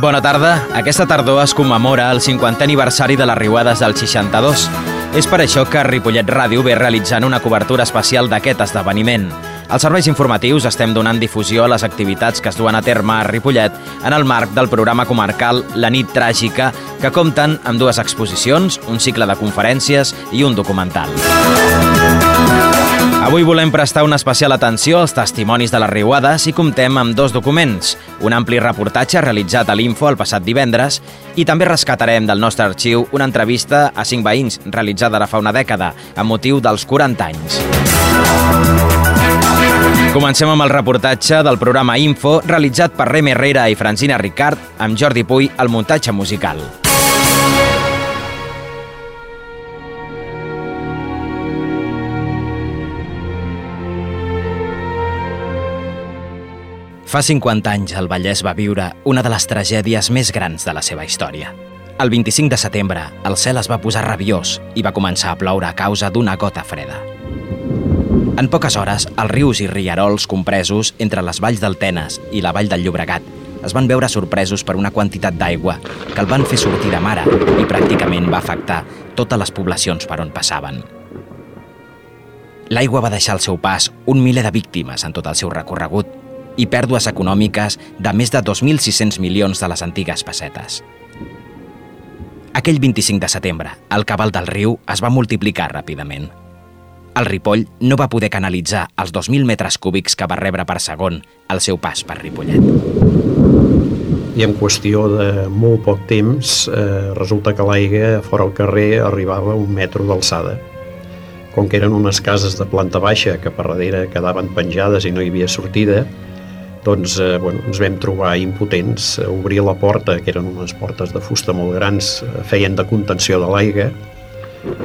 Bona tarda. Aquesta tardor es commemora el 50è aniversari de les riuades del 62. És per això que Ripollet Ràdio ve realitzant una cobertura especial d'aquest esdeveniment. Als serveis informatius estem donant difusió a les activitats que es duen a terme a Ripollet en el marc del programa comarcal La nit tràgica, que compten amb dues exposicions, un cicle de conferències i un documental. Avui volem prestar una especial atenció als testimonis de les riuades i comptem amb dos documents, un ampli reportatge realitzat a l'Info el passat divendres i també rescatarem del nostre arxiu una entrevista a cinc veïns realitzada ara fa una dècada amb motiu dels 40 anys. Comencem amb el reportatge del programa Info realitzat per Rem Herrera i Francina Ricard amb Jordi Puy al muntatge musical. Fa 50 anys el Vallès va viure una de les tragèdies més grans de la seva història. El 25 de setembre, el cel es va posar rabiós i va començar a ploure a causa d'una gota freda. En poques hores, els rius i rierols compresos entre les valls del Tenes i la vall del Llobregat es van veure sorpresos per una quantitat d'aigua que el van fer sortir de mare i pràcticament va afectar totes les poblacions per on passaven. L'aigua va deixar al seu pas un miler de víctimes en tot el seu recorregut i pèrdues econòmiques de més de 2.600 milions de les antigues pessetes. Aquell 25 de setembre, el cabal del riu es va multiplicar ràpidament. El Ripoll no va poder canalitzar els 2.000 metres cúbics que va rebre per segon al seu pas per Ripollet. I en qüestió de molt poc temps, eh, resulta que l'aigua fora al carrer arribava a un metro d'alçada. Com que eren unes cases de planta baixa que per darrere quedaven penjades i no hi havia sortida, doncs eh, bueno, ens vam trobar impotents. Obrir la porta, que eren unes portes de fusta molt grans, eh, feien de contenció de l'aigua.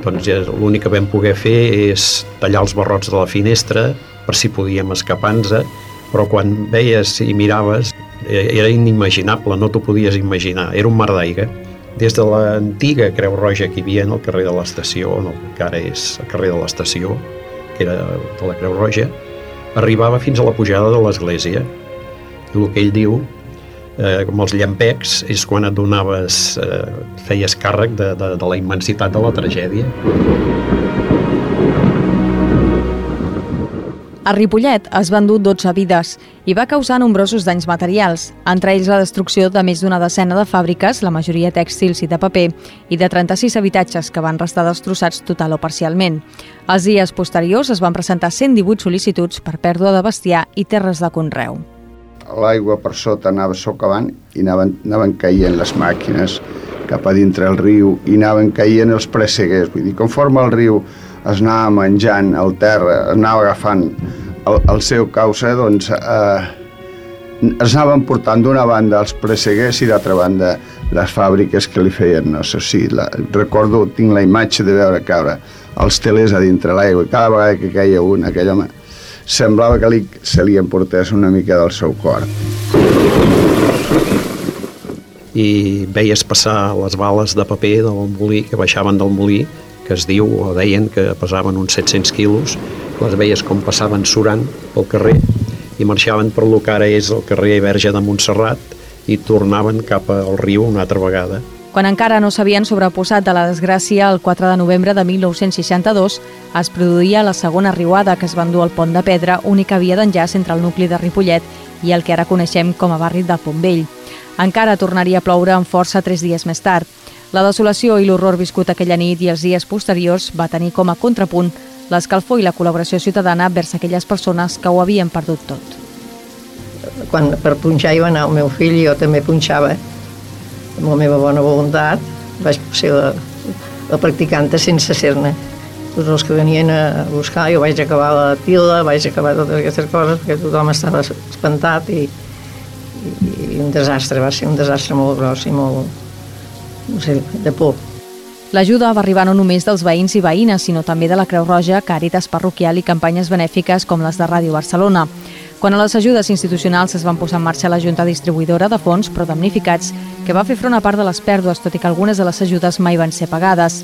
Doncs ja, l'únic que vam poder fer és tallar els barrots de la finestra per si podíem escapar-nos, però quan veies i miraves eh, era inimaginable, no t'ho podies imaginar. Era un mar d'aigua. Des de l'antiga Creu Roja que hi havia en el carrer de l'estació, en el que ara és el carrer de l'estació, que era de la Creu Roja, arribava fins a la pujada de l'església el que ell diu, eh, com els llampecs, és quan et donaves, eh, feies càrrec de, de, de la immensitat de la tragèdia. A Ripollet es van dur 12 vides i va causar nombrosos danys materials, entre ells la destrucció de més d'una decena de fàbriques, la majoria tèxtils i de paper, i de 36 habitatges que van restar destrossats total o parcialment. Els dies posteriors es van presentar 118 sol·licituds per pèrdua de bestiar i terres de conreu l'aigua per sota anava socavant i anaven, anaven caient les màquines cap a dintre el riu i anaven caient els presseguers. Vull dir, conforme el riu es anava menjant el terra, anava agafant el, el seu causa, doncs eh, es anaven portant d'una banda els presseguers i d'altra banda les fàbriques que li feien, no sé si, la, recordo, tinc la imatge de veure caure els telers a dintre l'aigua, cada vegada que caia un, aquell home semblava que li, se li emportés una mica del seu cor. I veies passar les bales de paper del molí, que baixaven del molí, que es diu, o deien que pesaven uns 700 quilos, les veies com passaven surant pel carrer i marxaven per lo que ara és el carrer Verge de Montserrat i tornaven cap al riu una altra vegada. Quan encara no s'havien sobreposat de la desgràcia, el 4 de novembre de 1962 es produïa la segona riuada que es va endur al Pont de Pedra, única via d'enllaç entre el nucli de Ripollet i el que ara coneixem com a barri del Pont Vell. Encara tornaria a ploure amb força tres dies més tard. La desolació i l'horror viscut aquella nit i els dies posteriors va tenir com a contrapunt l'escalfor i la col·laboració ciutadana vers aquelles persones que ho havien perdut tot. Quan per punxar hi va anar el meu fill, jo també punxava amb la meva bona voluntat, vaig ser la, la practicanta sense ser-ne. Tots els que venien a buscar, jo vaig acabar la tila, vaig acabar totes aquestes coses, perquè tothom estava espantat i, i, i un desastre, va ser un desastre molt gros i molt, no sé, de por. L'ajuda va arribar no només dels veïns i veïnes, sinó també de la Creu Roja, Càritas Parroquial i campanyes benèfiques com les de Ràdio Barcelona. Quan a les ajudes institucionals es van posar en marxa la Junta Distribuïdora de Fons però damnificats, que va fer front a part de les pèrdues, tot i que algunes de les ajudes mai van ser pagades.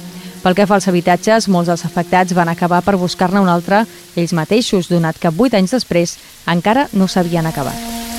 Pel que fa als habitatges, molts dels afectats van acabar per buscar-ne un altre ells mateixos, donat que vuit anys després encara no s'havien acabat.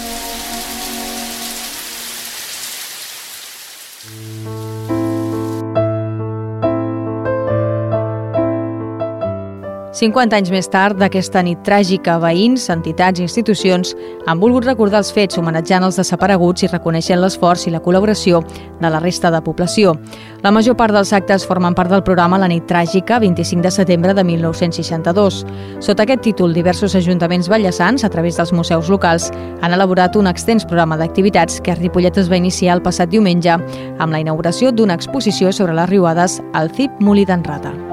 50 anys més tard d'aquesta nit tràgica, veïns, entitats i institucions han volgut recordar els fets homenatjant els desapareguts i reconeixent l'esforç i la col·laboració de la resta de població. La major part dels actes formen part del programa La nit tràgica, 25 de setembre de 1962. Sota aquest títol, diversos ajuntaments ballassans, a través dels museus locals, han elaborat un extens programa d'activitats que a Ripollet es va iniciar el passat diumenge amb la inauguració d'una exposició sobre les riuades al CIP Molí d'en Rata.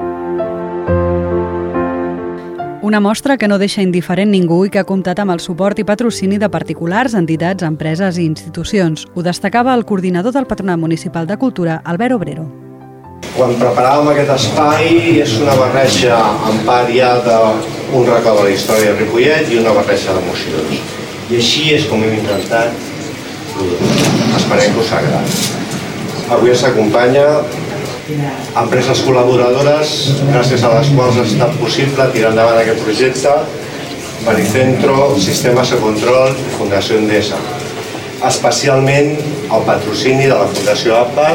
Una mostra que no deixa indiferent ningú i que ha comptat amb el suport i patrocini de particulars, entitats, empreses i institucions. Ho destacava el coordinador del Patronat Municipal de Cultura, Albert Obrero. Quan preparàvem aquest espai és una barreja en part ja d'un record de la història de Ripollet i una barreja d'emocions. I així és com hem intentat produir. Esperem que us agradi. Avui ens acompanya empreses col·laboradores gràcies a les quals ha estat possible tirar endavant aquest projecte Baricentro, Sistemes de Control i Fundació Endesa especialment el patrocini de la Fundació APA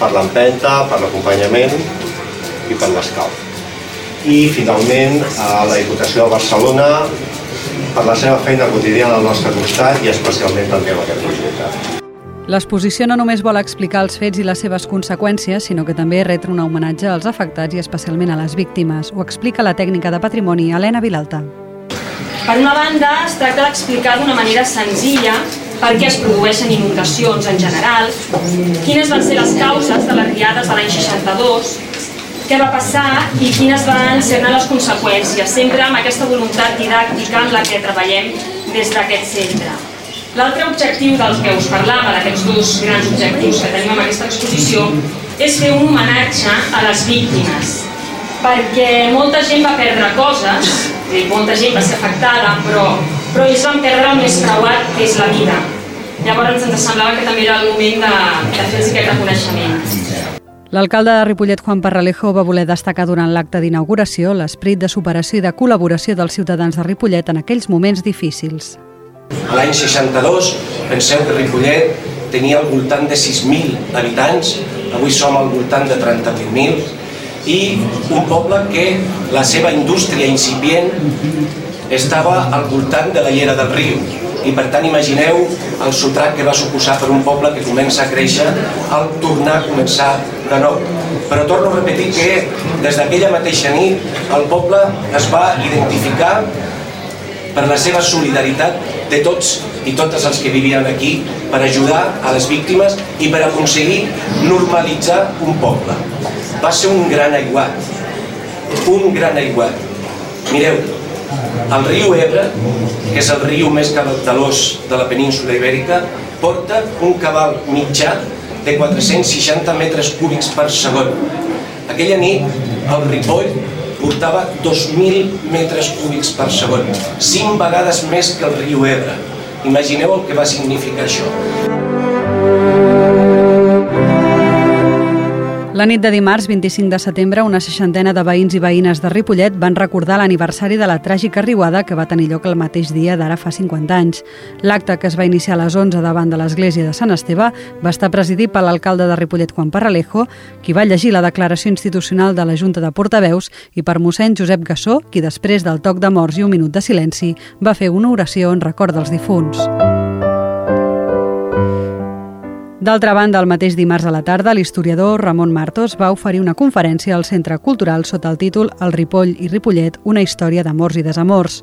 per l'empenta, per l'acompanyament i per l'escalf. I finalment a la Diputació de Barcelona per la seva feina quotidiana al nostre costat i especialment també amb aquest projecte. L'exposició no només vol explicar els fets i les seves conseqüències, sinó que també retre un homenatge als afectats i especialment a les víctimes. Ho explica la tècnica de patrimoni Helena Vilalta. Per una banda, es tracta d'explicar d'una manera senzilla per què es produeixen inundacions en general, quines van ser les causes de les riades de l'any 62, què va passar i quines van ser les conseqüències, sempre amb aquesta voluntat didàctica amb la que treballem des d'aquest centre. L'altre objectiu dels que us parlava, d'aquests dos grans objectius que tenim en aquesta exposició, és fer un homenatge a les víctimes, perquè molta gent va perdre coses, molta gent va ser afectada, però, però ells van perdre el més preuat, que és la vida. Llavors ens semblava que també era el moment de, de fer aquest reconeixement. L'alcalde de Ripollet, Juan Parralejo, va voler destacar durant l'acte d'inauguració l'esperit de superació i de col·laboració dels ciutadans de Ripollet en aquells moments difícils. A l'any 62, penseu que Ripollet tenia al voltant de 6.000 habitants, avui som al voltant de 38.000, i un poble que la seva indústria incipient estava al voltant de la llera del riu. I per tant imagineu el sotrac que va suposar per un poble que comença a créixer al tornar a començar de nou. Però torno a repetir que des d'aquella mateixa nit el poble es va identificar per la seva solidaritat de tots i totes els que vivien aquí per ajudar a les víctimes i per aconseguir normalitzar un poble. Va ser un gran aiguat, un gran aiguat. Mireu, el riu Ebre, que és el riu més caudalós de la península ibèrica, porta un cabal mitjà de 460 metres cúbics per segon. Aquella nit, el Ripoll portava 2.000 metres cúbics per segon, 5 vegades més que el riu Ebre. Imagineu el que va significar això. La nit de dimarts 25 de setembre, una seixantena de veïns i veïnes de Ripollet van recordar l'aniversari de la tràgica riuada que va tenir lloc el mateix dia d'ara fa 50 anys. L'acte, que es va iniciar a les 11 davant de l'església de Sant Esteve, va estar presidit per l'alcalde de Ripollet, Juan Parralejo, qui va llegir la declaració institucional de la Junta de Portaveus, i per mossèn Josep Gassó, qui després del toc de morts i un minut de silenci va fer una oració en record dels difunts. D'altra banda, el mateix dimarts a la tarda, l'historiador Ramon Martos va oferir una conferència al Centre Cultural sota el títol El Ripoll i Ripollet, una història d'amors i desamors.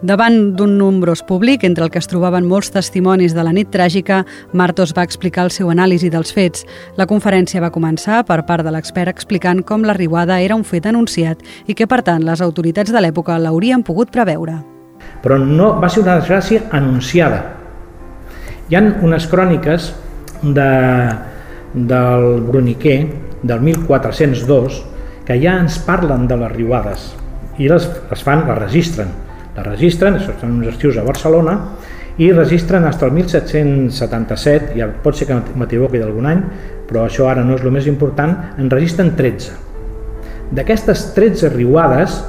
Davant d'un nombrós públic, entre el que es trobaven molts testimonis de la nit tràgica, Martos va explicar el seu anàlisi dels fets. La conferència va començar per part de l'expert explicant com la riuada era un fet anunciat i que, per tant, les autoritats de l'època l'haurien pogut preveure. Però no va ser una desgràcia anunciada. Hi han unes cròniques de, del Bruniquer, del 1402, que ja ens parlen de les riuades i les, les fan, les registren. Les registren, això són uns arxius a Barcelona, i registren fins al 1777, ja pot ser que m'equivoqui d'algun any, però això ara no és el més important, en registren 13. D'aquestes 13 riuades,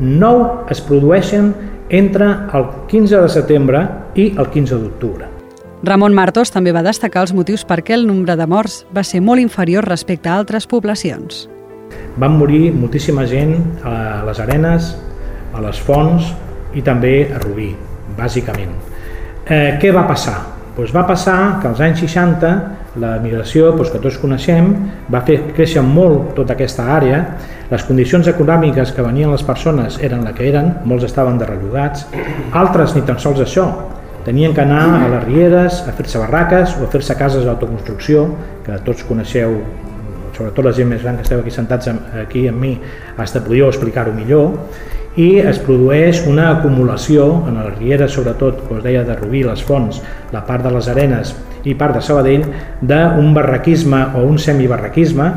9 es produeixen entre el 15 de setembre i el 15 d'octubre. Ramon Martos també va destacar els motius per què el nombre de morts va ser molt inferior respecte a altres poblacions. Van morir moltíssima gent a les arenes, a les fonts i també a Rubí, bàsicament. Eh, què va passar? Pues va passar que als anys 60 la migració doncs, que tots coneixem va fer créixer molt tota aquesta àrea, les condicions econòmiques que venien les persones eren la que eren, molts estaven derrellogats, altres ni tan sols això, tenien que anar a les rieres a fer-se barraques o a fer-se cases d'autoconstrucció, que tots coneixeu, sobretot la gent més gran que esteu aquí sentats aquí amb mi, hasta podíeu explicar-ho millor, i es produeix una acumulació en les rieres, sobretot, com us deia, de Rubí, les fonts, la part de les arenes i part de Sabadell, d'un barraquisme o un semibarraquisme.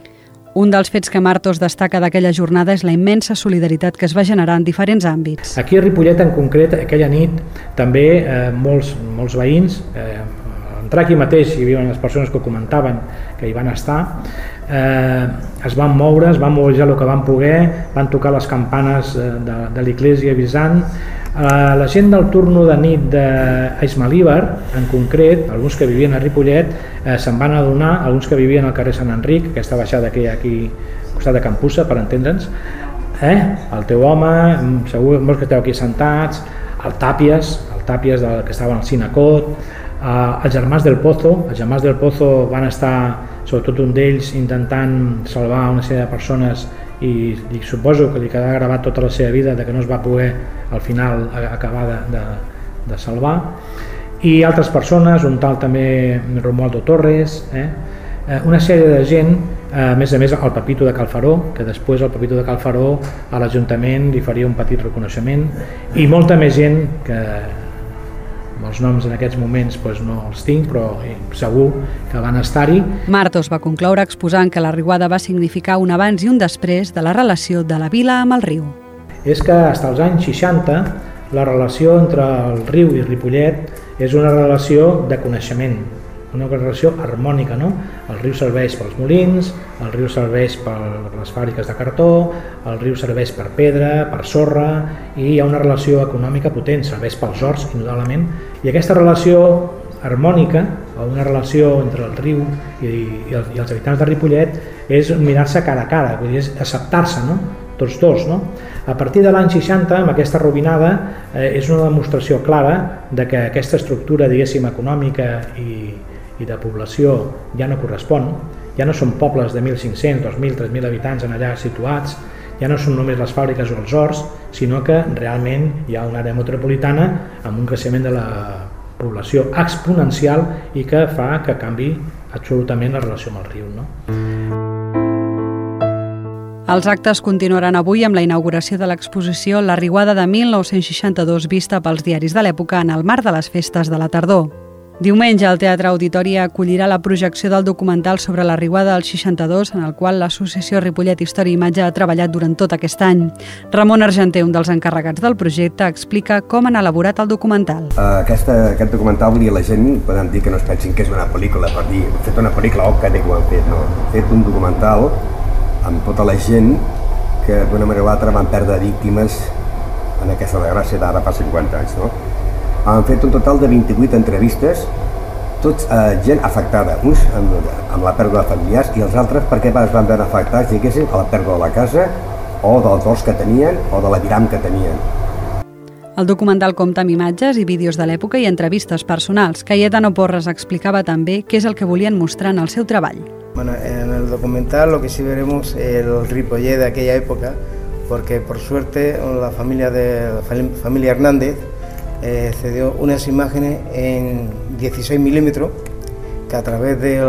Un dels fets que Martos destaca d'aquella jornada és la immensa solidaritat que es va generar en diferents àmbits. Aquí a Ripollet, en concret, aquella nit, també eh, molts, molts veïns, eh, entrar aquí mateix hi havia les persones que comentaven que hi van estar, eh, es van moure, es van moure el que van poder, van tocar les campanes eh, de, de l'església avisant. Eh, la gent del turno de nit d'Ismalíbar, en concret, alguns que vivien a Ripollet, eh, se'n van adonar, alguns que vivien al carrer Sant Enric, aquesta baixada que hi ha aquí al costat de Campussa, per entendre'ns, eh? el teu home, mm, segur molts que esteu aquí sentats, el Tàpies, el Tàpies del, que estava al Sinacot, eh, els germans del Pozo, els germans del Pozo van estar sobretot un d'ells intentant salvar una sèrie de persones i, i suposo que li quedarà gravat tota la seva vida de que no es va poder al final acabar de, de, de salvar i altres persones, un tal també Romualdo Torres eh? eh una sèrie de gent a més a més el Papito de Calfaró que després el Papito de Calfaró a l'Ajuntament li faria un petit reconeixement i molta més gent que els noms en aquests moments doncs, no els tinc, però eh, segur que van estar-hi. Martos va concloure exposant que la riuada va significar un abans i un després de la relació de la vila amb el riu. És que fins als anys 60 la relació entre el riu i Ripollet és una relació de coneixement, una relació harmònica, no? El riu serveix pels molins, el riu serveix per les fàbriques de cartó, el riu serveix per pedra, per sorra, i hi ha una relació econòmica potent, serveix pels horts, indudablement, i aquesta relació harmònica, o una relació entre el riu i, i, els, i els habitants de Ripollet, és mirar-se cara a cara, vull dir, és acceptar-se, no? tots dos. No? A partir de l'any 60, amb aquesta robinada, eh, és una demostració clara de que aquesta estructura, diguéssim, econòmica i, i de població ja no correspon, ja no són pobles de 1.500, 2.000, 3.000 habitants en allà situats, ja no són només les fàbriques o els horts, sinó que realment hi ha una àrea metropolitana amb un creixement de la població exponencial i que fa que canvi absolutament la relació amb el riu. No? Els actes continuaran avui amb la inauguració de l'exposició La Riuada de 1962 vista pels diaris de l'època en el marc de les festes de la tardor. Diumenge el Teatre Auditori acollirà la projecció del documental sobre la riuada del 62 en el qual l'associació Ripollet Història i Imatge ha treballat durant tot aquest any. Ramon Argenter, un dels encarregats del projecte, explica com han elaborat el documental. Uh, aquesta, aquest documental volia la gent, podem dir que no es pensin que és una pel·lícula, per dir, hem fet una pel·lícula, oh, que que ho han fet, no. Hem fet un documental amb tota la gent que d'una manera o altra van perdre víctimes en aquesta desgràcia d'ara fa 50 anys, no? Han fet un total de 28 entrevistes, tots eh, gent afectada, uns amb, amb la pèrdua de familiars i els altres perquè es van veure afectats, diguéssim, a la pèrdua de la casa o dels dos que tenien o de la viram que tenien. El documental compta amb imatges i vídeos de l'època i entrevistes personals. Cayetano Porres explicava també què és el que volien mostrar en el seu treball. Bueno, en el documental lo que sí veremos el Ripollet de aquella época, porque por suerte la familia de la familia Hernández eh, cedió unas imágenes en 16 milímetros que a través de,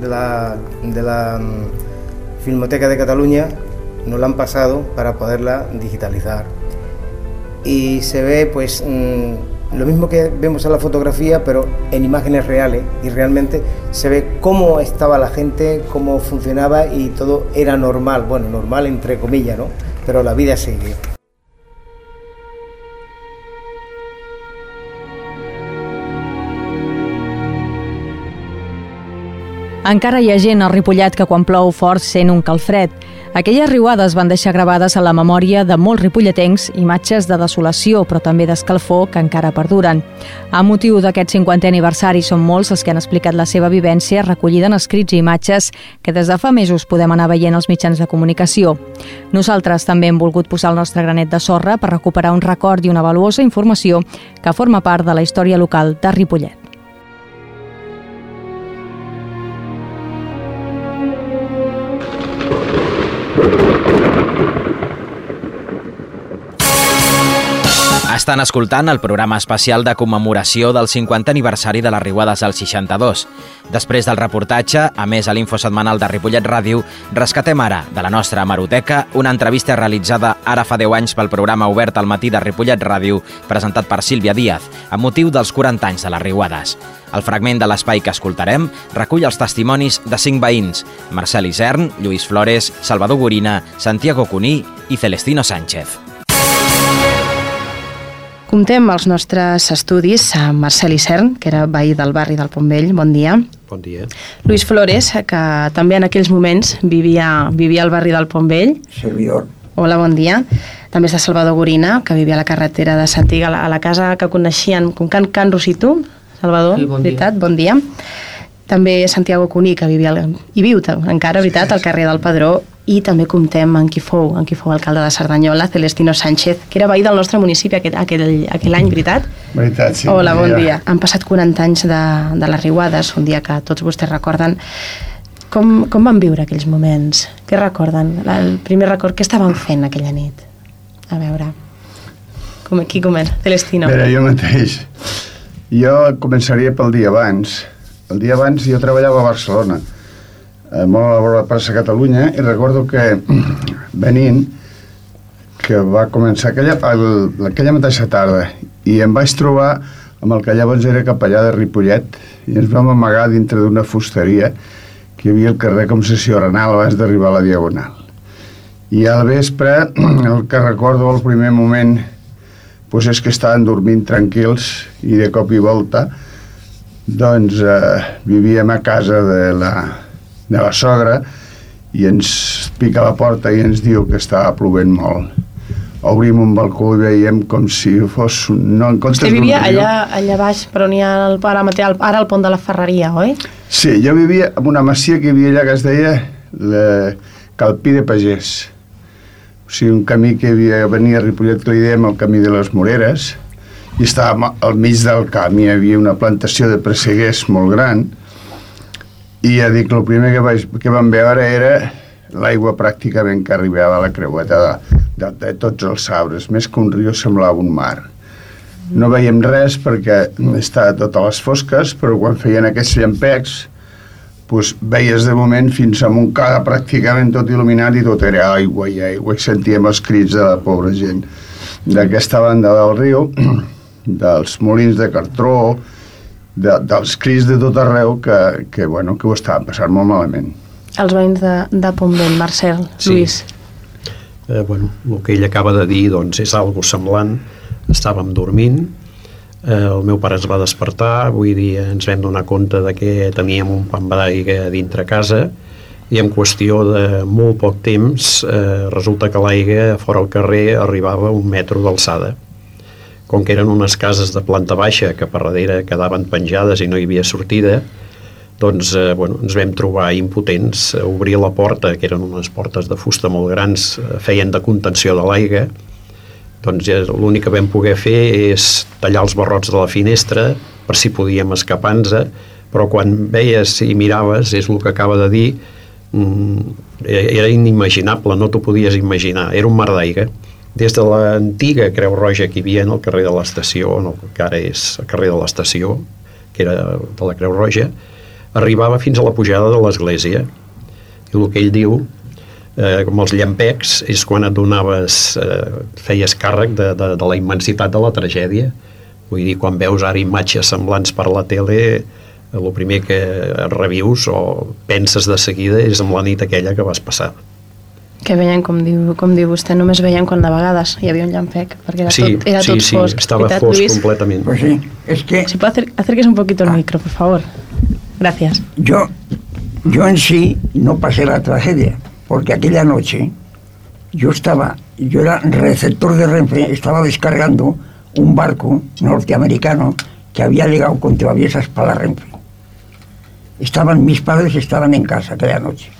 de la, de la mm, Filmoteca de Cataluña nos la han pasado para poderla digitalizar. Y se ve pues mm, lo mismo que vemos en la fotografía, pero en imágenes reales. Y realmente se ve cómo estaba la gente, cómo funcionaba y todo era normal. Bueno, normal entre comillas, ¿no? Pero la vida sigue. Encara hi ha gent al Ripollet que quan plou fort sent un calfred. Aquelles riuades van deixar gravades a la memòria de molts ripolletens imatges de desolació, però també d'escalfor que encara perduren. A motiu d'aquest 50è aniversari són molts els que han explicat la seva vivència recollida en escrits i imatges que des de fa mesos podem anar veient als mitjans de comunicació. Nosaltres també hem volgut posar el nostre granet de sorra per recuperar un record i una valuosa informació que forma part de la història local de Ripollet. Estan escoltant el programa especial de commemoració del 50 aniversari de les Riuades al 62. Després del reportatge, a més a l'Info Setmanal de Ripollet Ràdio, rescatem ara, de la nostra hemeroteca, una entrevista realitzada ara fa 10 anys pel programa obert al matí de Ripollet Ràdio, presentat per Sílvia Díaz, amb motiu dels 40 anys de les Riuades. El fragment de l'espai que escoltarem recull els testimonis de cinc veïns, Marcel Isern, Lluís Flores, Salvador Gorina, Santiago Cuní i Celestino Sánchez. Comptem els nostres estudis amb Marcel Isern, que era veí del barri del Pontvell. Bon dia. Bon dia. Lluís Flores, que també en aquells moments vivia, vivia al barri del Pontvell. Servidor. Hola, bon dia. També està Salvador Gorina, que vivia a la carretera de Santiga, a la, a casa que coneixien com Can, Can Rositu. Salvador, Sí, bon dia. veritat, bon dia. També Santiago Cuní, que vivia al, i viu encara, veritat, al carrer del Padró, i també comptem amb qui fou, amb qui fou alcalde de Cerdanyola, Celestino Sánchez, que era veí del nostre municipi aquell, aquell, aquell any, veritat? Veritat, sí. Hola, bon dia. Han passat 40 anys de, de les riuades, un dia que tots vostès recorden. Com, com van viure aquells moments? Què recorden? El primer record, què estaven fent aquella nit? A veure, com, qui comença? Celestino. Mira, jo mateix. Jo començaria pel dia abans. El dia abans jo treballava a Barcelona, eh, molt a la plaça Catalunya, i recordo que venint, que va començar aquella, el, aquella mateixa tarda, i em vaig trobar amb el que llavors era capellà de Ripollet, i ens vam amagar dintre d'una fusteria que hi havia al carrer Concessió Renal abans d'arribar a la Diagonal. I al vespre, el que recordo al primer moment pues és que estaven dormint tranquils i de cop i volta doncs eh, vivíem a casa de la, de la sogra i ens pica la porta i ens diu que estava plovent molt. Obrim un balcó i veiem com si fos... un- No, en comptes Vostè vivia allà, allà baix, per on hi ha el, ara, mateix, ara el pont de la Ferreria, oi? Sí, jo vivia en una masia que hi havia allà que es deia la Calpí de Pagès. O sigui, un camí que havia, venia a Ripollet, que li dèiem el camí de les Moreres, i estàvem al mig del camp, hi havia una plantació de presseguers molt gran, i ja dic, el primer que, vaig, que vam veure era l'aigua pràcticament que arribava a la creueta de, de, de tots els arbres, més que un riu semblava un mar. No veiem res perquè estava tot a les fosques, però quan feien aquests llampecs, doncs veies de moment fins a Montcada pràcticament tot il·luminat i tot era aigua i aigua i sentíem els crits de la pobra gent d'aquesta banda del riu, dels molins de cartró, de, dels crits de tot arreu que, que, bueno, que ho estaven passant molt malament. Els veïns de, de Pontvell, Marcel, Sí. Lluís. Eh, bueno, el que ell acaba de dir doncs, és algo semblant. Estàvem dormint, eh, el meu pare es va despertar, vull dir, ens vam donar compte de que teníem un pam d'aigua dintre casa i en qüestió de molt poc temps eh, resulta que l'aigua fora al carrer arribava a un metro d'alçada. Com que eren unes cases de planta baixa que per darrere quedaven penjades i no hi havia sortida, doncs eh, bueno, ens vam trobar impotents a obrir la porta, que eren unes portes de fusta molt grans, eh, feien de contenció de l'aigua, doncs ja l'únic que vam poder fer és tallar els barrots de la finestra per si podíem escapar-nos, però quan veies i miraves, és el que acaba de dir, mm, era inimaginable, no t'ho podies imaginar, era un mar d'aigua. Des de l'antiga Creu Roja que hi havia en el carrer de l'estació, en el que ara és el carrer de l'estació, que era de la Creu Roja, arribava fins a la pujada de l'església. I el que ell diu, eh, com els llampecs, és quan et donaves, eh, feies càrrec de, de, de la immensitat de la tragèdia. Vull dir, quan veus ara imatges semblants per la tele, el primer que revius o penses de seguida és amb la nit aquella que vas passar. Que veien, com diu, com diu vostè, només veien quan de vegades hi havia un llampec, perquè era Sí, tot, era sí, tot sí, fosc. estava ¿Verdad, fosc Luis? completament. Pues sí, es que Si puede hacer, acérquese un poquito el micro, por favor. Gracias. yo, yo en sí no pasé la tragedia, porque aquella noche yo estaba, yo era receptor de Renfe, estaba descargando un barco norteamericano que había llegado con traviesas para Renfe. Estaban, mis padres estaban en casa aquella noche.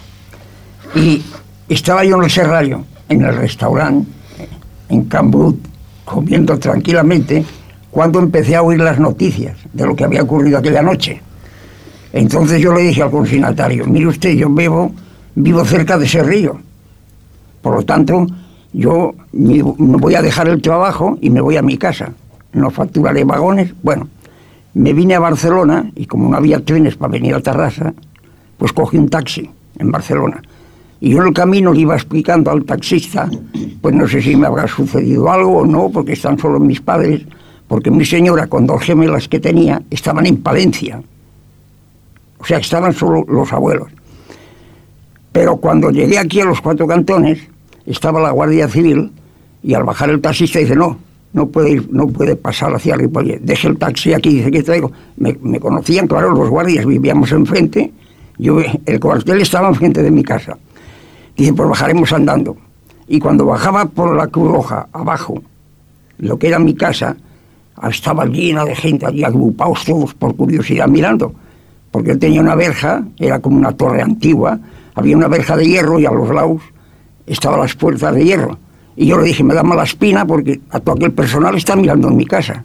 Y estaba yo en el Serrallo, en el restaurante, en Cambrut, comiendo tranquilamente, cuando empecé a oír las noticias de lo que había ocurrido aquella noche. Entonces yo le dije al consignatario, mire usted, yo vivo, vivo cerca de ese río. Por lo tanto, yo me voy a dejar el trabajo y me voy a mi casa. No facturaré vagones. Bueno, me vine a Barcelona y como no había trenes para venir a Tarrasa, pues cogí un taxi en Barcelona. Y yo en el camino le iba explicando al taxista, pues no sé si me habrá sucedido algo o no, porque están solo mis padres, porque mi señora con dos gemelas que tenía estaban en Palencia. O sea, estaban solo los abuelos. Pero cuando llegué aquí a los cuatro cantones, estaba la Guardia Civil y al bajar el taxista dice, no, no puede, ir, no puede pasar hacia Ripollet, deje el taxi aquí, dice, que traigo? Me, me, conocían, claro, los guardias, vivíamos enfrente, yo, el cuartel estaba enfrente de mi casa. Dice, pues bajaremos andando. Y cuando bajaba por la Cruz Roja, abajo, lo que era mi casa, estaba llena de gente allí agrupados todos por curiosidad mirando, porque él tenía una verja, era como una torre antigua, había una verja de hierro y a los lados estaban las puertas de hierro. Y yo le dije, me da mala espina porque a todo aquel personal está mirando en mi casa.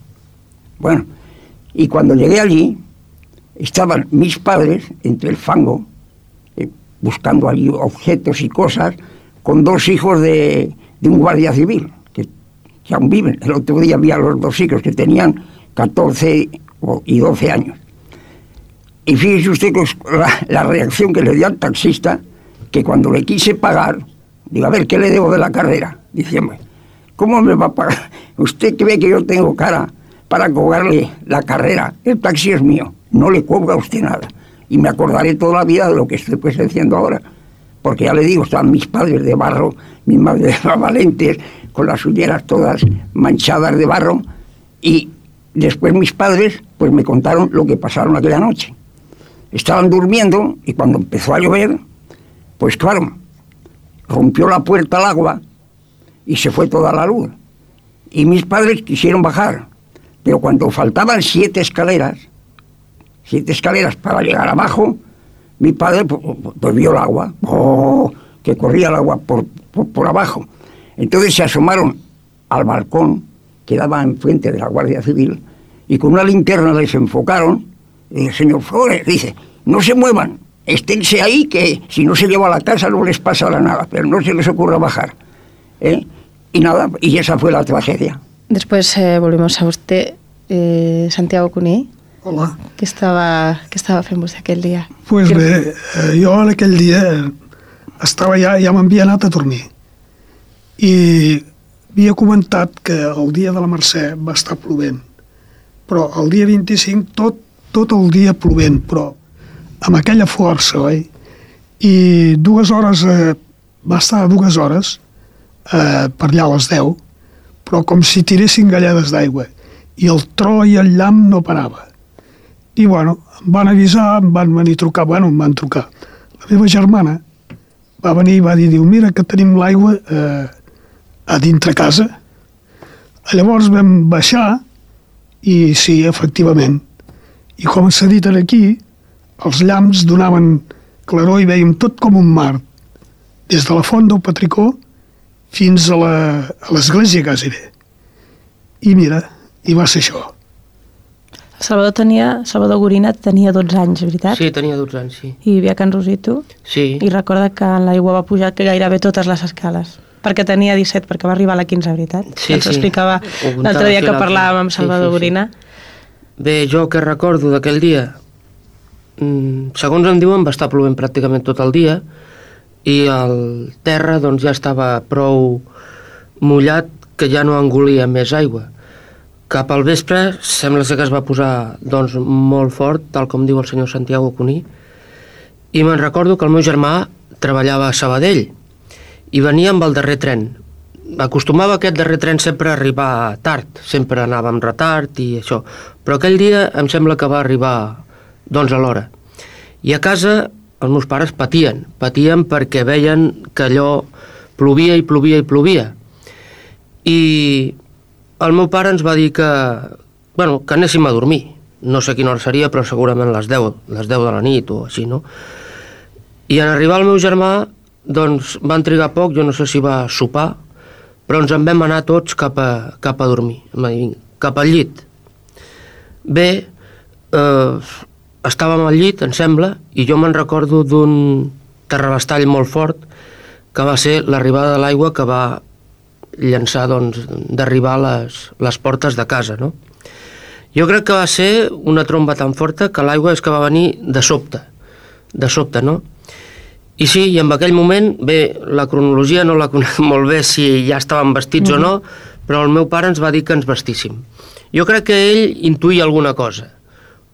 Bueno, y cuando llegué allí, estaban mis padres entre el fango, buscando objetos y cosas, con dos hijos de, un guardia civil, que, que, aún viven. El otro día vi a los dos hijos que tenían 14 y 12 años. Y fíjese usted la, reacción que le dio al taxista, que cuando le quise pagar, digo, a ver, ¿qué le debo de la carrera? diciembre. ¿Cómo me va a pagar? Usted cree que yo tengo cara para cobrarle la carrera. El taxi es mío, no le cobra a usted nada. Y me acordaré toda la vida de lo que estoy presenciando ahora. Porque ya le digo, estaban mis padres de barro, mis madres valentes, con las uñeras todas manchadas de barro. Y después mis padres, pues me contaron lo que pasaron aquella noche. Estaban durmiendo y cuando empezó a llover, pues claro, rompió la puerta al agua y se fue toda la luz. Y mis padres quisieron bajar, pero cuando faltaban siete escaleras, siete escaleras para llegar abajo, mi padre pues, pues vio el agua, oh, que corría el agua por, por, por, abajo. Entonces se asomaron al balcón que daba enfrente de la Guardia Civil y con una linterna les enfocaron. Y el señor Flores dice, no se muevan, esténse ahí que si no se lleva a la casa no les pasa nada, pero no se les ocurra bajar. ¿eh? Y nada, y esa fue la tragedia. Después eh, volvemos a usted, eh, Santiago Cuní. Hola. Què estava, què estava fent vostè aquell dia? Pues bé, eh, jo en aquell dia estava ja, ja m'havia anat a dormir i havia comentat que el dia de la Mercè va estar plovent, però el dia 25 tot, tot el dia plovent, però amb aquella força, oi? I dues hores, eh, va estar dues hores eh, per allà a les 10, però com si tiressin gallades d'aigua, i el tro i el llamp no parava. I, bueno, em van avisar, em van venir a trucar, bueno, em van trucar. La meva germana va venir i va dir, diu, mira que tenim l'aigua eh, a dintre casa. Llavors vam baixar i sí, efectivament. I com s'ha dit aquí, els llamps donaven claror i veiem tot com un mar, des de la font del Patricó fins a l'església quasi bé. I mira, i va ser això. Salvador tenia, Salvador Gorina tenia 12 anys, veritat? Sí, tenia 12 anys, sí. I vivia a Can Rosito? Sí. I recorda que l'aigua va pujar que gairebé totes les escales. Perquè tenia 17, perquè va arribar a la 15, veritat? Sí, Ens sí. explicava l'altre dia que parlàvem amb Salvador sí, sí, sí. Gorina. Bé, jo que recordo d'aquell dia, mm, segons em diuen va estar plovent pràcticament tot el dia i el terra doncs ja estava prou mullat que ja no engolia més aigua. Cap al vespre sembla ser que es va posar doncs, molt fort, tal com diu el senyor Santiago Cuní, i me'n recordo que el meu germà treballava a Sabadell i venia amb el darrer tren. Acostumava aquest darrer tren sempre a arribar tard, sempre anava amb retard i això, però aquell dia em sembla que va arribar doncs a l'hora. I a casa els meus pares patien, patien perquè veien que allò plovia i plovia i plovia. I el meu pare ens va dir que, bueno, que anéssim a dormir. No sé quina hora seria, però segurament les 10, les 10 de la nit o així, no? I en arribar el meu germà, doncs van trigar poc, jo no sé si va sopar, però ens en vam anar tots cap a, cap a dormir, cap al llit. Bé, eh, estàvem al llit, em sembla, i jo me'n recordo d'un terrabastall molt fort que va ser l'arribada de l'aigua que va llançar doncs, d'arribar a les, les portes de casa. No? Jo crec que va ser una tromba tan forta que l'aigua és que va venir de sobte, de sobte, no? I sí, i en aquell moment, bé, la cronologia no la conec molt bé si ja estàvem vestits mm -hmm. o no, però el meu pare ens va dir que ens vestíssim. Jo crec que ell intuïa alguna cosa.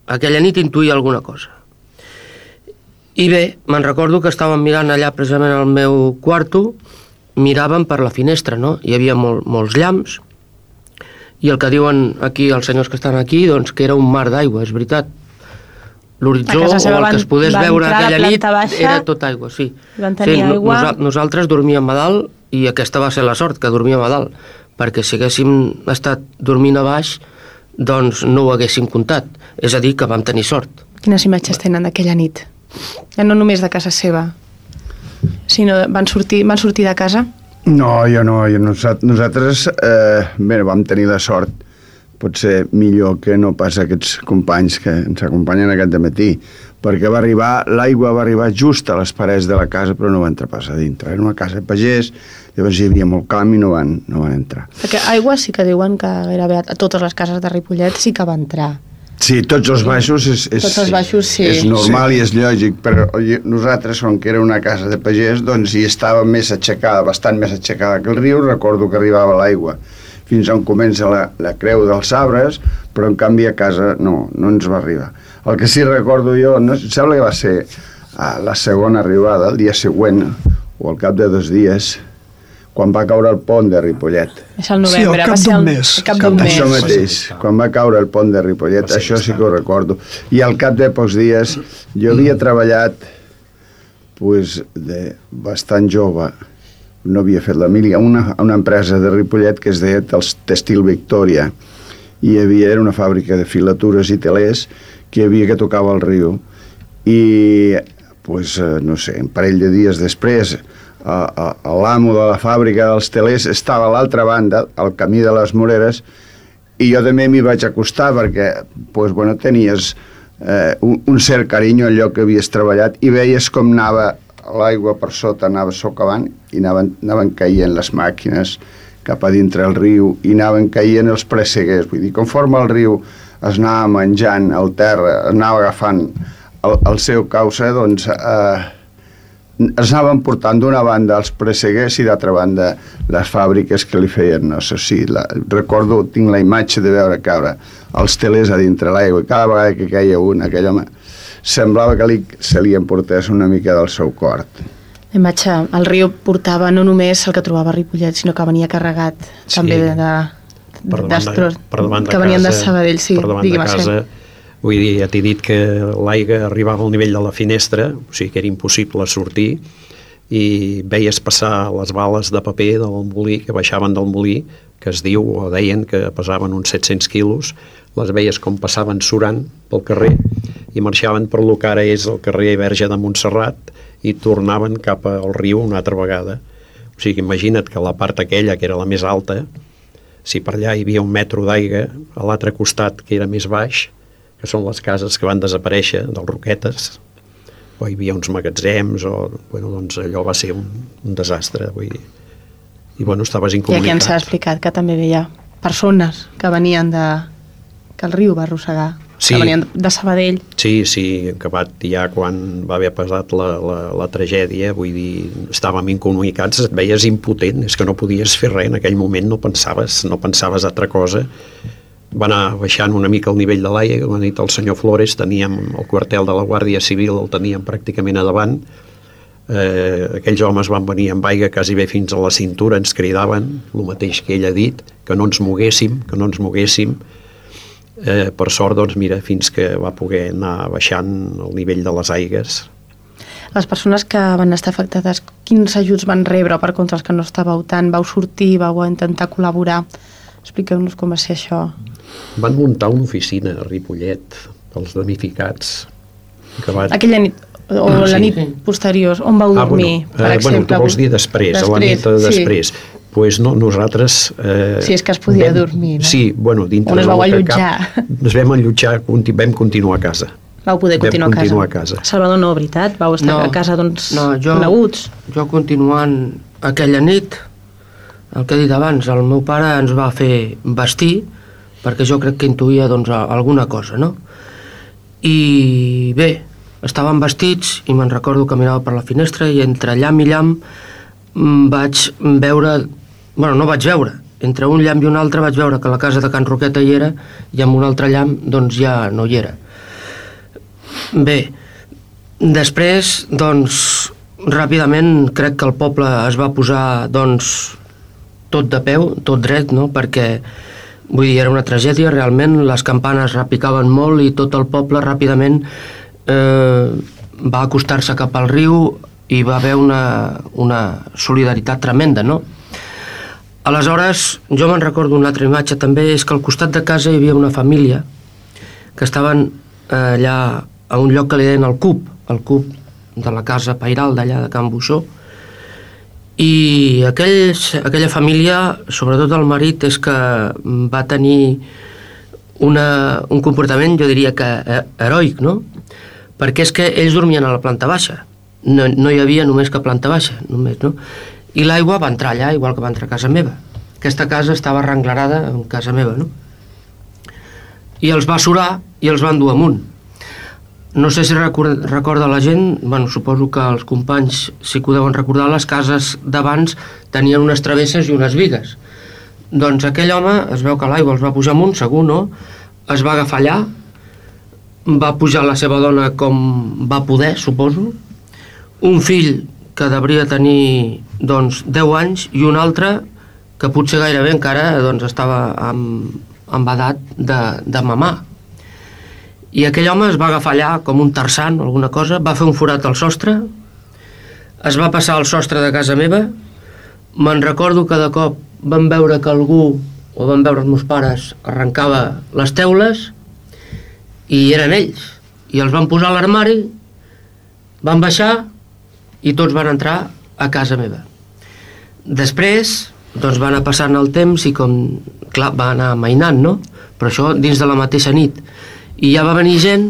Aquella nit intuïa alguna cosa. I bé, me'n recordo que estàvem mirant allà precisament al meu quarto, miràvem per la finestra, no? Hi havia mol, molts llamps, i el que diuen aquí els senyors que estan aquí, doncs que era un mar d'aigua, és veritat. L'horitzó o el que es podés veure aquella nit baixa, era tot aigua, sí. Sí, aigua... Nos, nosaltres dormíem a dalt i aquesta va ser la sort, que dormíem a dalt, perquè si haguéssim estat dormint a baix, doncs no ho haguéssim comptat. És a dir, que vam tenir sort. Quines imatges tenen d'aquella nit? Ja no només de casa seva, sinó van sortir, van sortir de casa? No, jo no. Jo, nosaltres eh, bé, vam tenir la sort potser millor que no pas aquests companys que ens acompanyen aquest matí, perquè va arribar, l'aigua va arribar just a les parets de la casa, però no va entrar pas a dintre. Era una casa de pagès, llavors hi havia molt camp i no van, no van entrar. Perquè aigua sí que diuen que gairebé a totes les cases de Ripollet sí que va entrar. Sí, tots els baixos és, és, tots els baixos, sí. és normal sí. i és lògic, però nosaltres, com que era una casa de pagès, doncs hi estava més aixecada, bastant més aixecada que el riu, recordo que arribava l'aigua fins on comença la, la creu dels arbres, però en canvi a casa no, no ens va arribar. El que sí recordo jo, no, sembla que va ser a la segona arribada, el dia següent, o al cap de dos dies, quan va caure el pont de Ripollet. És el novembre, sí, al cap d'un mes. Cap d'un mes. Això mateix, quan va caure el pont de Ripollet, això sí que ho recordo. I al cap de pocs dies, jo havia treballat pues, de bastant jove, no havia fet la mili, a una, una empresa de Ripollet que es deia Textil Victòria, i hi havia, era una fàbrica de filatures i telers que hi havia que tocava el riu. I, pues, eh, no sé, un parell de dies després, l'amo de la fàbrica dels telers estava a l'altra banda, al camí de les Moreres, i jo també m'hi vaig acostar perquè pues, bueno, tenies eh, un, un cert carinyo al lloc que havies treballat i veies com anava l'aigua per sota, anava socavant i anaven, anaven caient les màquines cap a dintre el riu i anaven caient els presseguers. Vull dir, conforme el riu es anava menjant el terra, anava agafant el, el seu causa, doncs eh, es anaven portant d'una banda els presseguers i d'altra banda les fàbriques que li feien, no sé si, la, recordo, tinc la imatge de veure caure els telers a dintre l'aigua i cada vegada que caia un, aquell home semblava que li, se li emportés una mica del seu cort. La imatge, el riu portava no només el que trobava a Ripollet, sinó que venia carregat sí. també de, de, per davant de, per davant de que venien de Sabadell, sí, per davant de casa, Vull dir, ja t'he dit que l'aigua arribava al nivell de la finestra, o sigui que era impossible sortir, i veies passar les bales de paper del molí, que baixaven del molí, que es diu, o deien que pesaven uns 700 quilos, les veies com passaven surant pel carrer i marxaven per lo que ara és el carrer Verge de Montserrat i tornaven cap al riu una altra vegada. O sigui, imagina't que la part aquella, que era la més alta, si per allà hi havia un metro d'aigua, a l'altre costat, que era més baix, que són les cases que van desaparèixer dels Roquetes, o hi havia uns magatzems, o, bueno, doncs allò va ser un, un desastre, vull dir. I, bueno, estaves incomunicat. I aquí ens ha explicat que també veia persones que venien de... que el riu va arrossegar, sí. que venien de Sabadell. Sí, sí, acabat ja quan va haver passat la, la, la tragèdia, vull dir, estàvem incomunicats, et veies impotent, és que no podies fer res en aquell moment, no pensaves, no pensaves altra cosa va anar baixant una mica el nivell de l'aigua, com ha dit el senyor Flores, teníem el quartel de la Guàrdia Civil, el teníem pràcticament a davant, eh, aquells homes van venir amb aigua quasi bé fins a la cintura, ens cridaven, el mateix que ell ha dit, que no ens moguéssim, que no ens moguéssim, eh, per sort, doncs mira, fins que va poder anar baixant el nivell de les aigues. Les persones que van estar afectades, quins ajuts van rebre per contra els que no estàveu tant? Vau sortir, vau intentar col·laborar? Expliqueu-nos com va ser això. Van muntar una oficina a Ripollet, els damnificats. Que va... Aquella nit, o Ah, la sí. nit posterior, on vau dormir, ah, bueno, per eh, exemple? Bueno, tu vols dir després, a la nit de sí. després. pues no, nosaltres... Eh, Si és que es podia dormir, no? Sí, bueno, dintre On es vau allotjar? Cap, ens vam allotjar, conti- vam continuar a casa. Vau poder Vam continuar, continuar a a casa. casa. Salvador, no, veritat? Vau estar No. a casa d'uns No, jo, coneguts? jo continuant aquella nit, el que he dit abans, el meu pare ens va fer vestir, perquè jo crec que intuïa doncs, alguna cosa, no? I bé, estàvem vestits i me'n recordo que mirava per la finestra i entre llamp i llamp mm, vaig veure... bueno, no vaig veure, entre un llamp i un altre vaig veure que la casa de Can Roqueta hi era i amb un altre llamp doncs ja no hi era. Bé, després, doncs, ràpidament crec que el poble es va posar, doncs, tot de peu, tot dret, no?, perquè, vull dir, era una tragèdia, realment, les campanes repicaven molt i tot el poble ràpidament eh, va acostar-se cap al riu i va haver una, una solidaritat tremenda, no? Aleshores, jo me'n recordo una altra imatge també, és que al costat de casa hi havia una família que estaven eh, allà a un lloc que li deien el CUP, el CUP de la casa pairal d'allà de Can Buixó, i aquells, aquella família, sobretot el marit, és que va tenir una, un comportament, jo diria que eh, heroic, no? Perquè és que ells dormien a la planta baixa, no, no hi havia només que planta baixa, només, no? I l'aigua va entrar allà, igual que va entrar a casa meva. Aquesta casa estava arrenglerada en casa meva, no? I els va surar i els van dur amunt. No sé si recorda, la gent, bueno, suposo que els companys sí que ho deuen recordar, les cases d'abans tenien unes travesses i unes vigues. Doncs aquell home, es veu que l'aigua els va pujar amunt, segur, no? Es va agafar allà, va pujar la seva dona com va poder, suposo, un fill que devia tenir doncs, 10 anys i un altre que potser gairebé encara doncs, estava amb, amb edat de, de mamar. I aquell home es va agafar allà com un tarzan o alguna cosa, va fer un forat al sostre, es va passar al sostre de casa meva, me'n recordo que de cop vam veure que algú, o van veure els meus pares, arrencava les teules i eren ells. I els van posar a l'armari, van baixar i tots van entrar a casa meva. Després, doncs va anar passant el temps i com, clar, va anar mainant, no? Però això dins de la mateixa nit. I ja va venir gent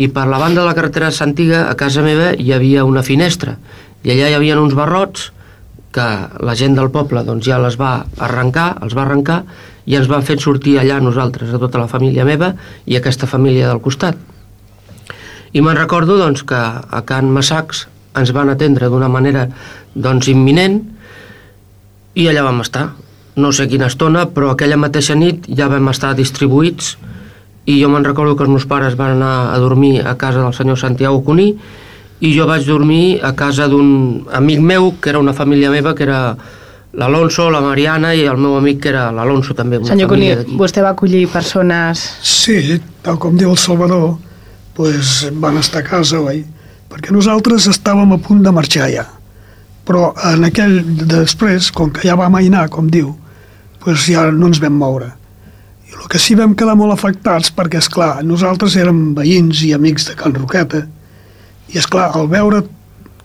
i per la banda de la carretera Santiga, a casa meva, hi havia una finestra. I allà hi havia uns barrots que la gent del poble doncs, ja les va arrencar, els va arrencar i ens van fer sortir allà nosaltres, a tota la família meva i aquesta família del costat. I me'n recordo doncs, que a Can Massacs ens van atendre d'una manera doncs, imminent i allà vam estar. No sé quina estona, però aquella mateixa nit ja vam estar distribuïts i jo me'n recordo que els meus pares van anar a dormir a casa del senyor Santiago Cuní i jo vaig dormir a casa d'un amic meu, que era una família meva, que era l'Alonso, la Mariana i el meu amic, que era l'Alonso també. Una Senyor Cuní, vostè va acollir persones... Sí, tal com diu el Salvador, pues, van estar a casa, oi? Perquè nosaltres estàvem a punt de marxar ja. Però en aquell després, com que ja va mainar, com diu, pues ja no ens vam moure. I el que sí vam quedar molt afectats, perquè, és clar nosaltres érem veïns i amics de Can Roqueta, i és clar al veure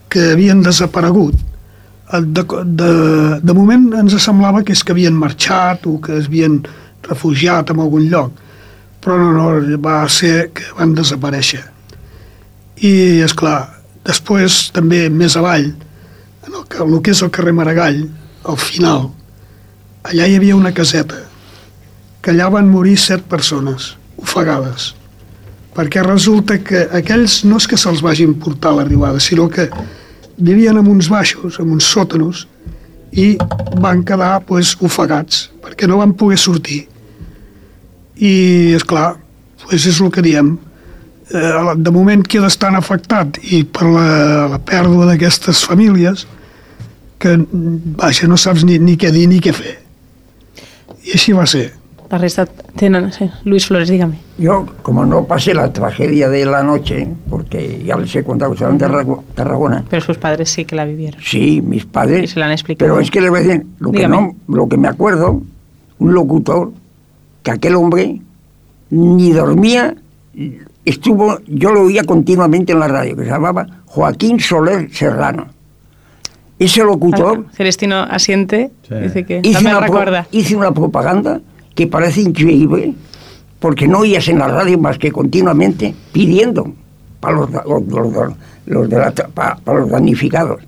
que havien desaparegut, eh, de, de, de moment ens semblava que és que havien marxat o que es havien refugiat en algun lloc, però no, no, va ser que van desaparèixer. I, és clar després també més avall, en el, que- el que és el carrer Maragall, al final, allà hi havia una caseta, que allà van morir set persones, ofegades, perquè resulta que aquells no és que se'ls vagin portar a l'arribada, sinó que vivien en uns baixos, en uns sòtanos, i van quedar pues, ofegats, perquè no van poder sortir. I, és clar, pues és el que diem, eh, de moment queda tan afectat i per la, la pèrdua d'aquestes famílies que, vaja, no saps ni, ni què dir ni què fer. I així va ser. La resta tenen... Sí. Luis Flores, dígame. Yo, como no pasé la tragedia de la noche, porque ya les he contado que estaban en Tarrago- Tarragona, Pero sus padres sí que la vivieron. sí, mis padres, Y se la han explicado. pero es que les voy a decir, lo que, no, lo que me acuerdo, un locutor, que aquel hombre ni dormía, estuvo, yo lo oía continuamente en la radio, que se llamaba Joaquín Soler Serrano. Ese locutor... Celestino asiente, dice que hice una, pro- recuerda. hice una propaganda que parece increíble, porque no oías en la radio más que continuamente pidiendo para los, los, los los de la tra- pa- para los damnificados.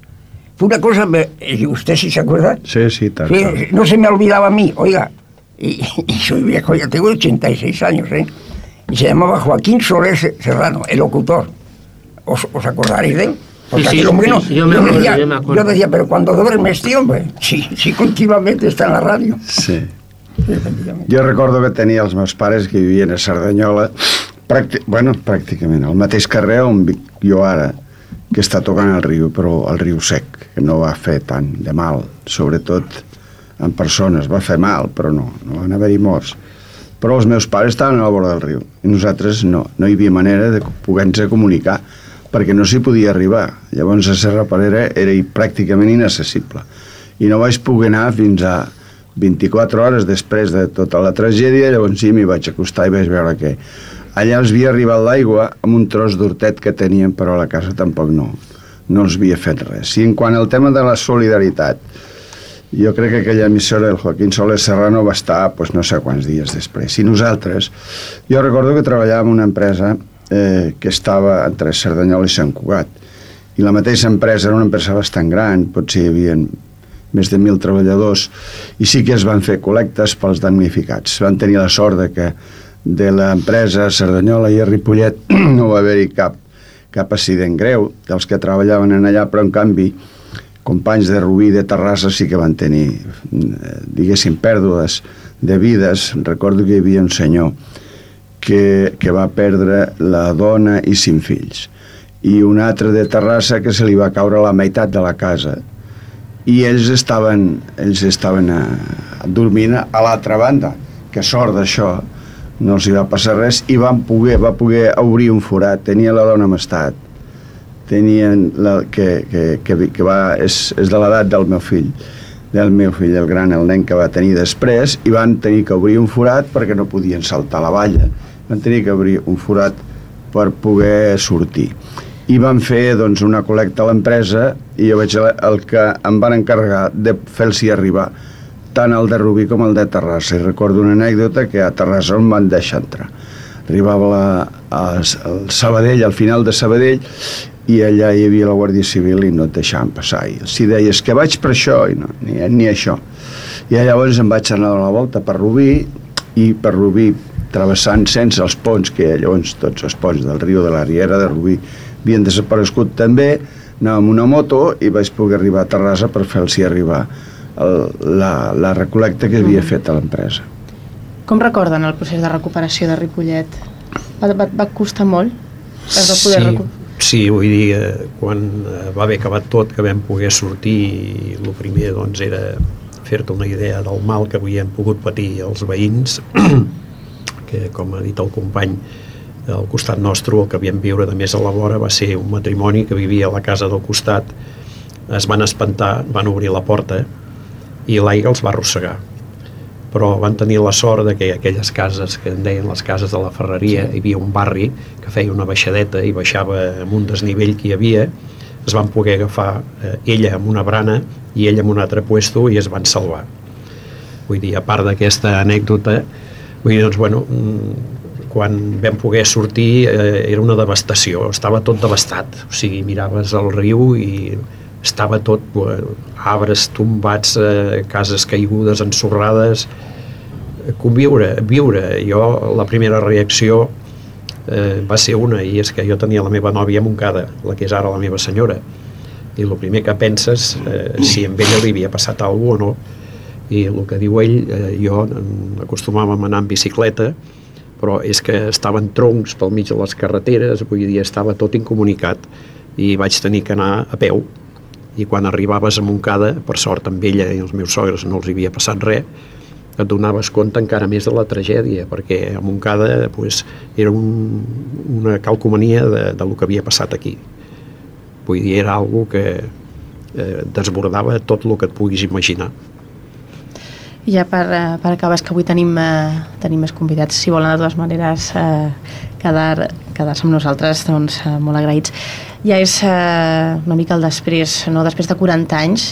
Fue una cosa, eh, ¿usted sí se acuerda? Sí, sí, tal. Sí, no se me olvidaba a mí, oiga, y, y soy viejo, ya tengo 86 años, ¿eh? Y se llamaba Joaquín Soler Se- Serrano, el locutor. ¿Os, os acordaréis de él? Porque Sí, sí, hombre no- sí, yo me yo acuerdo, decía, yo me acuerdo. yo decía, pero cuando duerme este hombre, sí, sí, continuamente está en la radio. Sí. Jo recordo que tenia els meus pares que vivien a Cerdanyola, pràcti bueno, pràcticament al mateix carrer on vic jo ara, que està tocant el riu, però el riu sec, que no va fer tant de mal, sobretot en persones, va fer mal, però no, no van haver-hi morts. Però els meus pares estaven a la vora del riu i nosaltres no, no hi havia manera de poder-nos comunicar perquè no s'hi podia arribar. Llavors a Serra Parera era pràcticament inaccessible i no vaig poder anar fins a 24 hores després de tota la tragèdia, llavors sí m'hi vaig acostar i vaig veure que allà els havia arribat l'aigua amb un tros d'hortet que tenien, però a la casa tampoc no, no els havia fet res. I en quant al tema de la solidaritat, jo crec que aquella emissora, el Joaquín Soler Serrano, va estar pues, no sé quants dies després. I nosaltres, jo recordo que treballàvem en una empresa eh, que estava entre Cerdanyola i Sant Cugat. I la mateixa empresa era una empresa bastant gran, potser hi havia més de mil treballadors, i sí que es van fer col·lectes pels damnificats. Van tenir la sort de que de l'empresa Cerdanyola i a Ripollet no va haver-hi cap, cap accident greu dels que treballaven en allà, però en canvi companys de Rubí de Terrassa sí que van tenir, eh, diguéssim, pèrdues de vides. Recordo que hi havia un senyor que, que va perdre la dona i cinc fills i un altre de Terrassa que se li va caure la meitat de la casa i ells estaven, ells estaven a, dormint a l'altra banda que sort d'això no els hi va passar res i van poder, va poder obrir un forat tenia la dona amb estat tenien la, que, que, que, que va, és, és de l'edat del meu fill del meu fill, el gran, el nen que va tenir després, i van tenir que obrir un forat perquè no podien saltar la valla. Van tenir que obrir un forat per poder sortir. I van fer doncs, una col·lecta a l'empresa i jo veig el, que em van encarregar de fer-los arribar tant el de Rubí com el de Terrassa. I recordo una anècdota que a Terrassa em van deixar entrar. Arribava la, a, al Sabadell, al final de Sabadell, i allà hi havia la Guàrdia Civil i no et deixaven passar. I si deies que vaig per això, i no, ni, ni això. I llavors em vaig anar a la volta per Rubí, i per Rubí, travessant sense els ponts, que llavors tots els ponts del riu de la Riera de Rubí havien desaparegut també, anava amb una moto i vaig poder arribar a Terrassa per fer-los arribar el, la, la recolecta que havia fet a l'empresa. Com recorden el procés de recuperació de Ripollet? Va, va, va costar molt? Es va poder Sí. Sí, vull dir, eh, quan eh, va haver acabat tot, que vam poder sortir, el primer doncs, era fer-te una idea del mal que havíem pogut patir els veïns, que com ha dit el company, al costat nostre, el que havíem viure de més a la vora va ser un matrimoni que vivia a la casa del costat, es van espantar, van obrir la porta i l'aigua els va arrossegar però van tenir la sort de que aquelles cases que en deien les cases de la Ferreria, sí. hi havia un barri que feia una baixadeta i baixava amb un desnivell que hi havia, es van poder agafar eh, ella amb una brana i ell amb un altre puesto i es van salvar. Vull dir, a part d'aquesta anècdota, vull dir, doncs, bueno, mm, quan vam poder sortir eh, era una devastació, estava tot devastat, o sigui, miraves el riu i estava tot, eh, arbres tombats, eh, cases caigudes, ensorrades, conviure, viure. Jo, la primera reacció eh, va ser una, i és que jo tenia la meva nòvia a la que és ara la meva senyora, i el primer que penses, eh, si amb ella li havia passat alguna o no, i el que diu ell, eh, jo acostumàvem a anar en bicicleta, però és que estaven troncs pel mig de les carreteres, vull dir, estava tot incomunicat, i vaig tenir que anar a peu, i quan arribaves a Montcada, per sort amb ella i els meus sogres no els havia passat res, et donaves compte encara més de la tragèdia, perquè a Montcada pues, era un, una calcomania de, de lo que havia passat aquí. Vull dir, era algo que eh, desbordava tot el que et puguis imaginar. I ja per, eh, per acabar, és que avui tenim, eh, tenim més convidats, si volen de totes maneres eh, quedar, quedar-se amb nosaltres, doncs eh, molt agraïts. Ja és eh, una mica el després, no? després de 40 anys,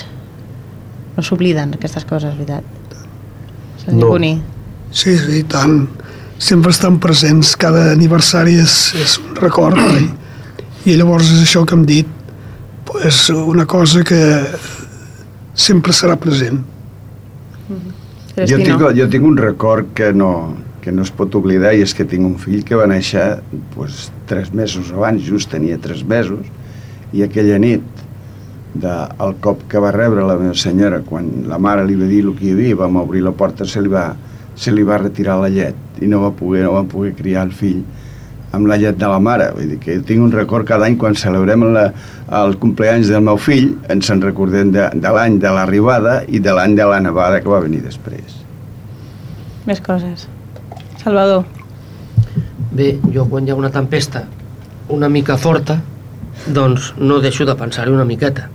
no s'obliden aquestes coses, veritat. No. Sí, sí, tant. Sempre estan presents, cada aniversari és, és un record, i, i llavors és això que hem dit, pues, una cosa que sempre serà present. Jo tinc, jo tinc un record que no, que no es pot oblidar i és que tinc un fill que va néixer pues, tres mesos abans, just tenia tres mesos, i aquella nit del cop que va rebre la meva senyora quan la mare li va dir el que hi havia, vam obrir la porta, se li va, se li va retirar la llet i no va poder, no va poder criar el fill amb la llet de la mare. Vull dir que tinc un record cada any quan celebrem la, el compleanys del meu fill, ens en recordem de, de l'any de l'arribada i de l'any de la nevada que va venir després. Més coses. Salvador. Bé, jo quan hi ha una tempesta una mica forta, doncs no deixo de pensar-hi una miqueta.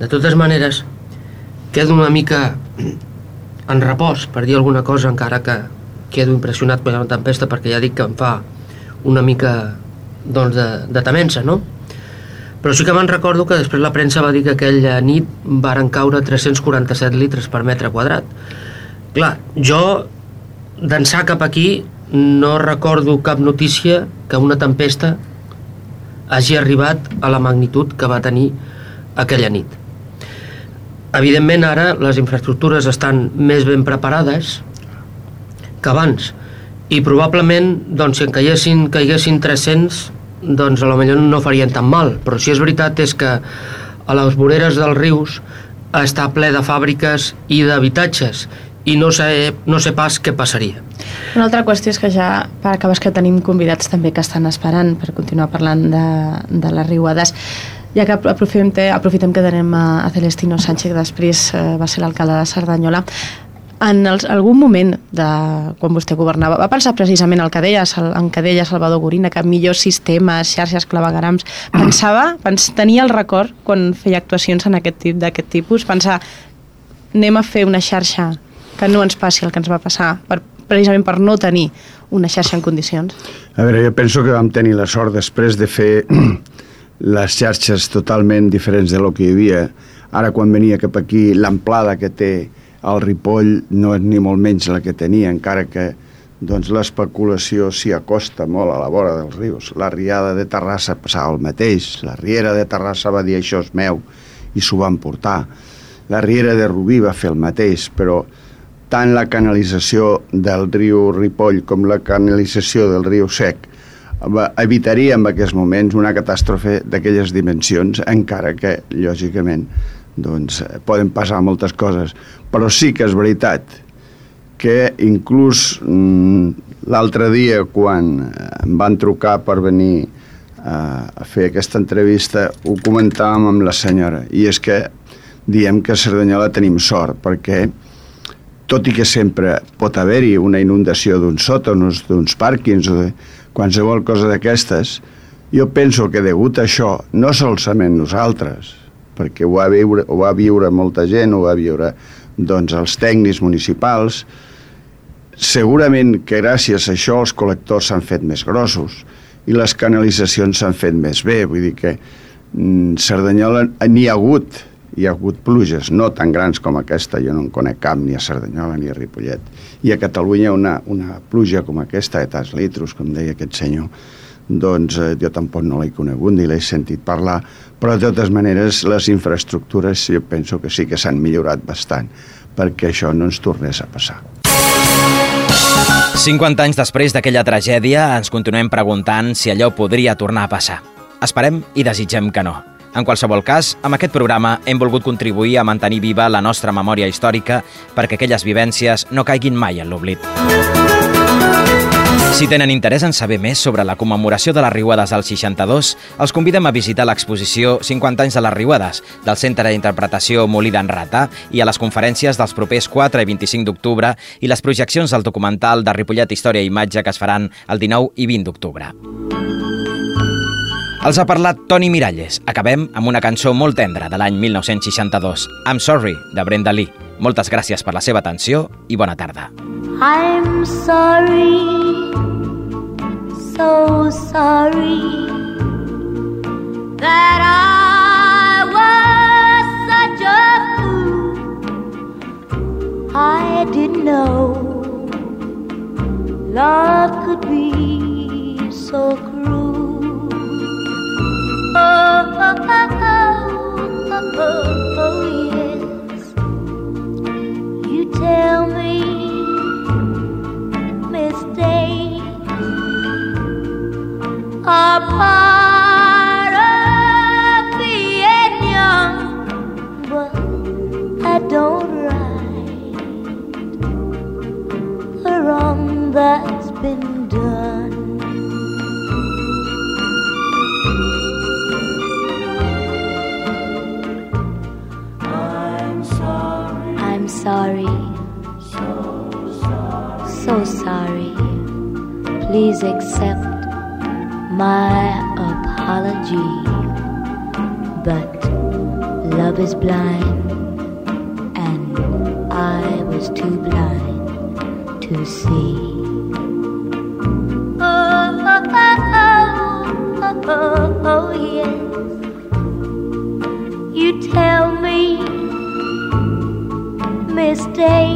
De totes maneres, quedo una mica en repòs per dir alguna cosa, encara que quedo impressionat per una tempesta, perquè ja dic que em fa una mica doncs, de, de temença, no? Però sí que me'n recordo que després la premsa va dir que aquella nit varen caure 347 litres per metre quadrat. Clar, jo d'ençà cap aquí no recordo cap notícia que una tempesta hagi arribat a la magnitud que va tenir aquella nit. Evidentment ara les infraestructures estan més ben preparades que abans i probablement doncs, si en caiguessin, caiguessin 300 doncs a lo millor no farien tan mal però si és veritat és que a les voreres dels rius està ple de fàbriques i d'habitatges i no sé, no sé pas què passaria. Una altra qüestió és que ja, per acabar, que tenim convidats també que estan esperant per continuar parlant de, de les riuades. Ja que aprofitem, aprofitem que tenim a, a Celestino Sánchez, que després eh, va ser l'alcalde de Cerdanyola, en els, algun moment de quan vostè governava, va pensar precisament el que deia, en que deia Salvador Gorina, que millors sistemes, xarxes, clavegarams, pensava, pens, tenia el record quan feia actuacions en aquest tip d'aquest tipus, pensar anem a fer una xarxa que no ens passi el que ens va passar, per, precisament per no tenir una xarxa en condicions? A veure, jo penso que vam tenir la sort després de fer les xarxes totalment diferents de lo que hi havia. Ara, quan venia cap aquí, l'amplada que té el Ripoll no és ni molt menys la que tenia, encara que doncs, l'especulació s'hi acosta molt a la vora dels rius. La riada de Terrassa passava el mateix, la riera de Terrassa va dir això és meu i s'ho van portar. La riera de Rubí va fer el mateix, però tant la canalització del riu Ripoll com la canalització del riu Sec evitaria en aquests moments una catàstrofe d'aquelles dimensions, encara que, lògicament, doncs, poden passar moltes coses. Però sí que és veritat que inclús mm, l'altre dia, quan em van trucar per venir a fer aquesta entrevista, ho comentàvem amb la senyora, i és que diem que a Cerdanyola tenim sort, perquè tot i que sempre pot haver-hi una inundació d'uns sòtonos, d'uns pàrquings o de, qualsevol cosa d'aquestes, jo penso que degut a això, no solament nosaltres, perquè ho va, viure, ho va viure molta gent, ho va viure doncs, els tècnics municipals, segurament que gràcies a això els col·lectors s'han fet més grossos i les canalitzacions s'han fet més bé, vull dir que mm, Cerdanyola n'hi ha hagut hi ha hagut pluges no tan grans com aquesta, jo no en conec cap ni a Cerdanyola ni a Ripollet. I a Catalunya una, una pluja com aquesta de tants litros, com deia aquest senyor, doncs eh, jo tampoc no l'he conegut ni l'he sentit parlar, però de totes maneres les infraestructures jo penso que sí que s'han millorat bastant perquè això no ens tornés a passar. 50 anys després d'aquella tragèdia ens continuem preguntant si allò podria tornar a passar. Esperem i desitgem que no. En qualsevol cas, amb aquest programa hem volgut contribuir a mantenir viva la nostra memòria històrica perquè aquelles vivències no caiguin mai en l'oblit. Si tenen interès en saber més sobre la commemoració de les Riuades del 62, els convidem a visitar l'exposició 50 anys de les Riuades del Centre d'Interpretació Molí d'en Rata i a les conferències dels propers 4 i 25 d'octubre i les projeccions del documental de Ripollet Història i Imatge que es faran el 19 i 20 d'octubre. Els ha parlat Toni Miralles. Acabem amb una cançó molt tendra de l'any 1962, I'm Sorry, de Brenda Lee. Moltes gràcies per la seva atenció i bona tarda. I'm sorry, so sorry that I was such a fool. I didn't know love could be so cruel. Oh, oh, oh, oh, oh, oh, tell me mistakes are part of being young, but I don't right the wrong that's been done. Sorry. So sorry. Please accept my apology. But love is blind, and I was too blind to see. Oh, oh, oh, oh, oh, oh, yes. You day.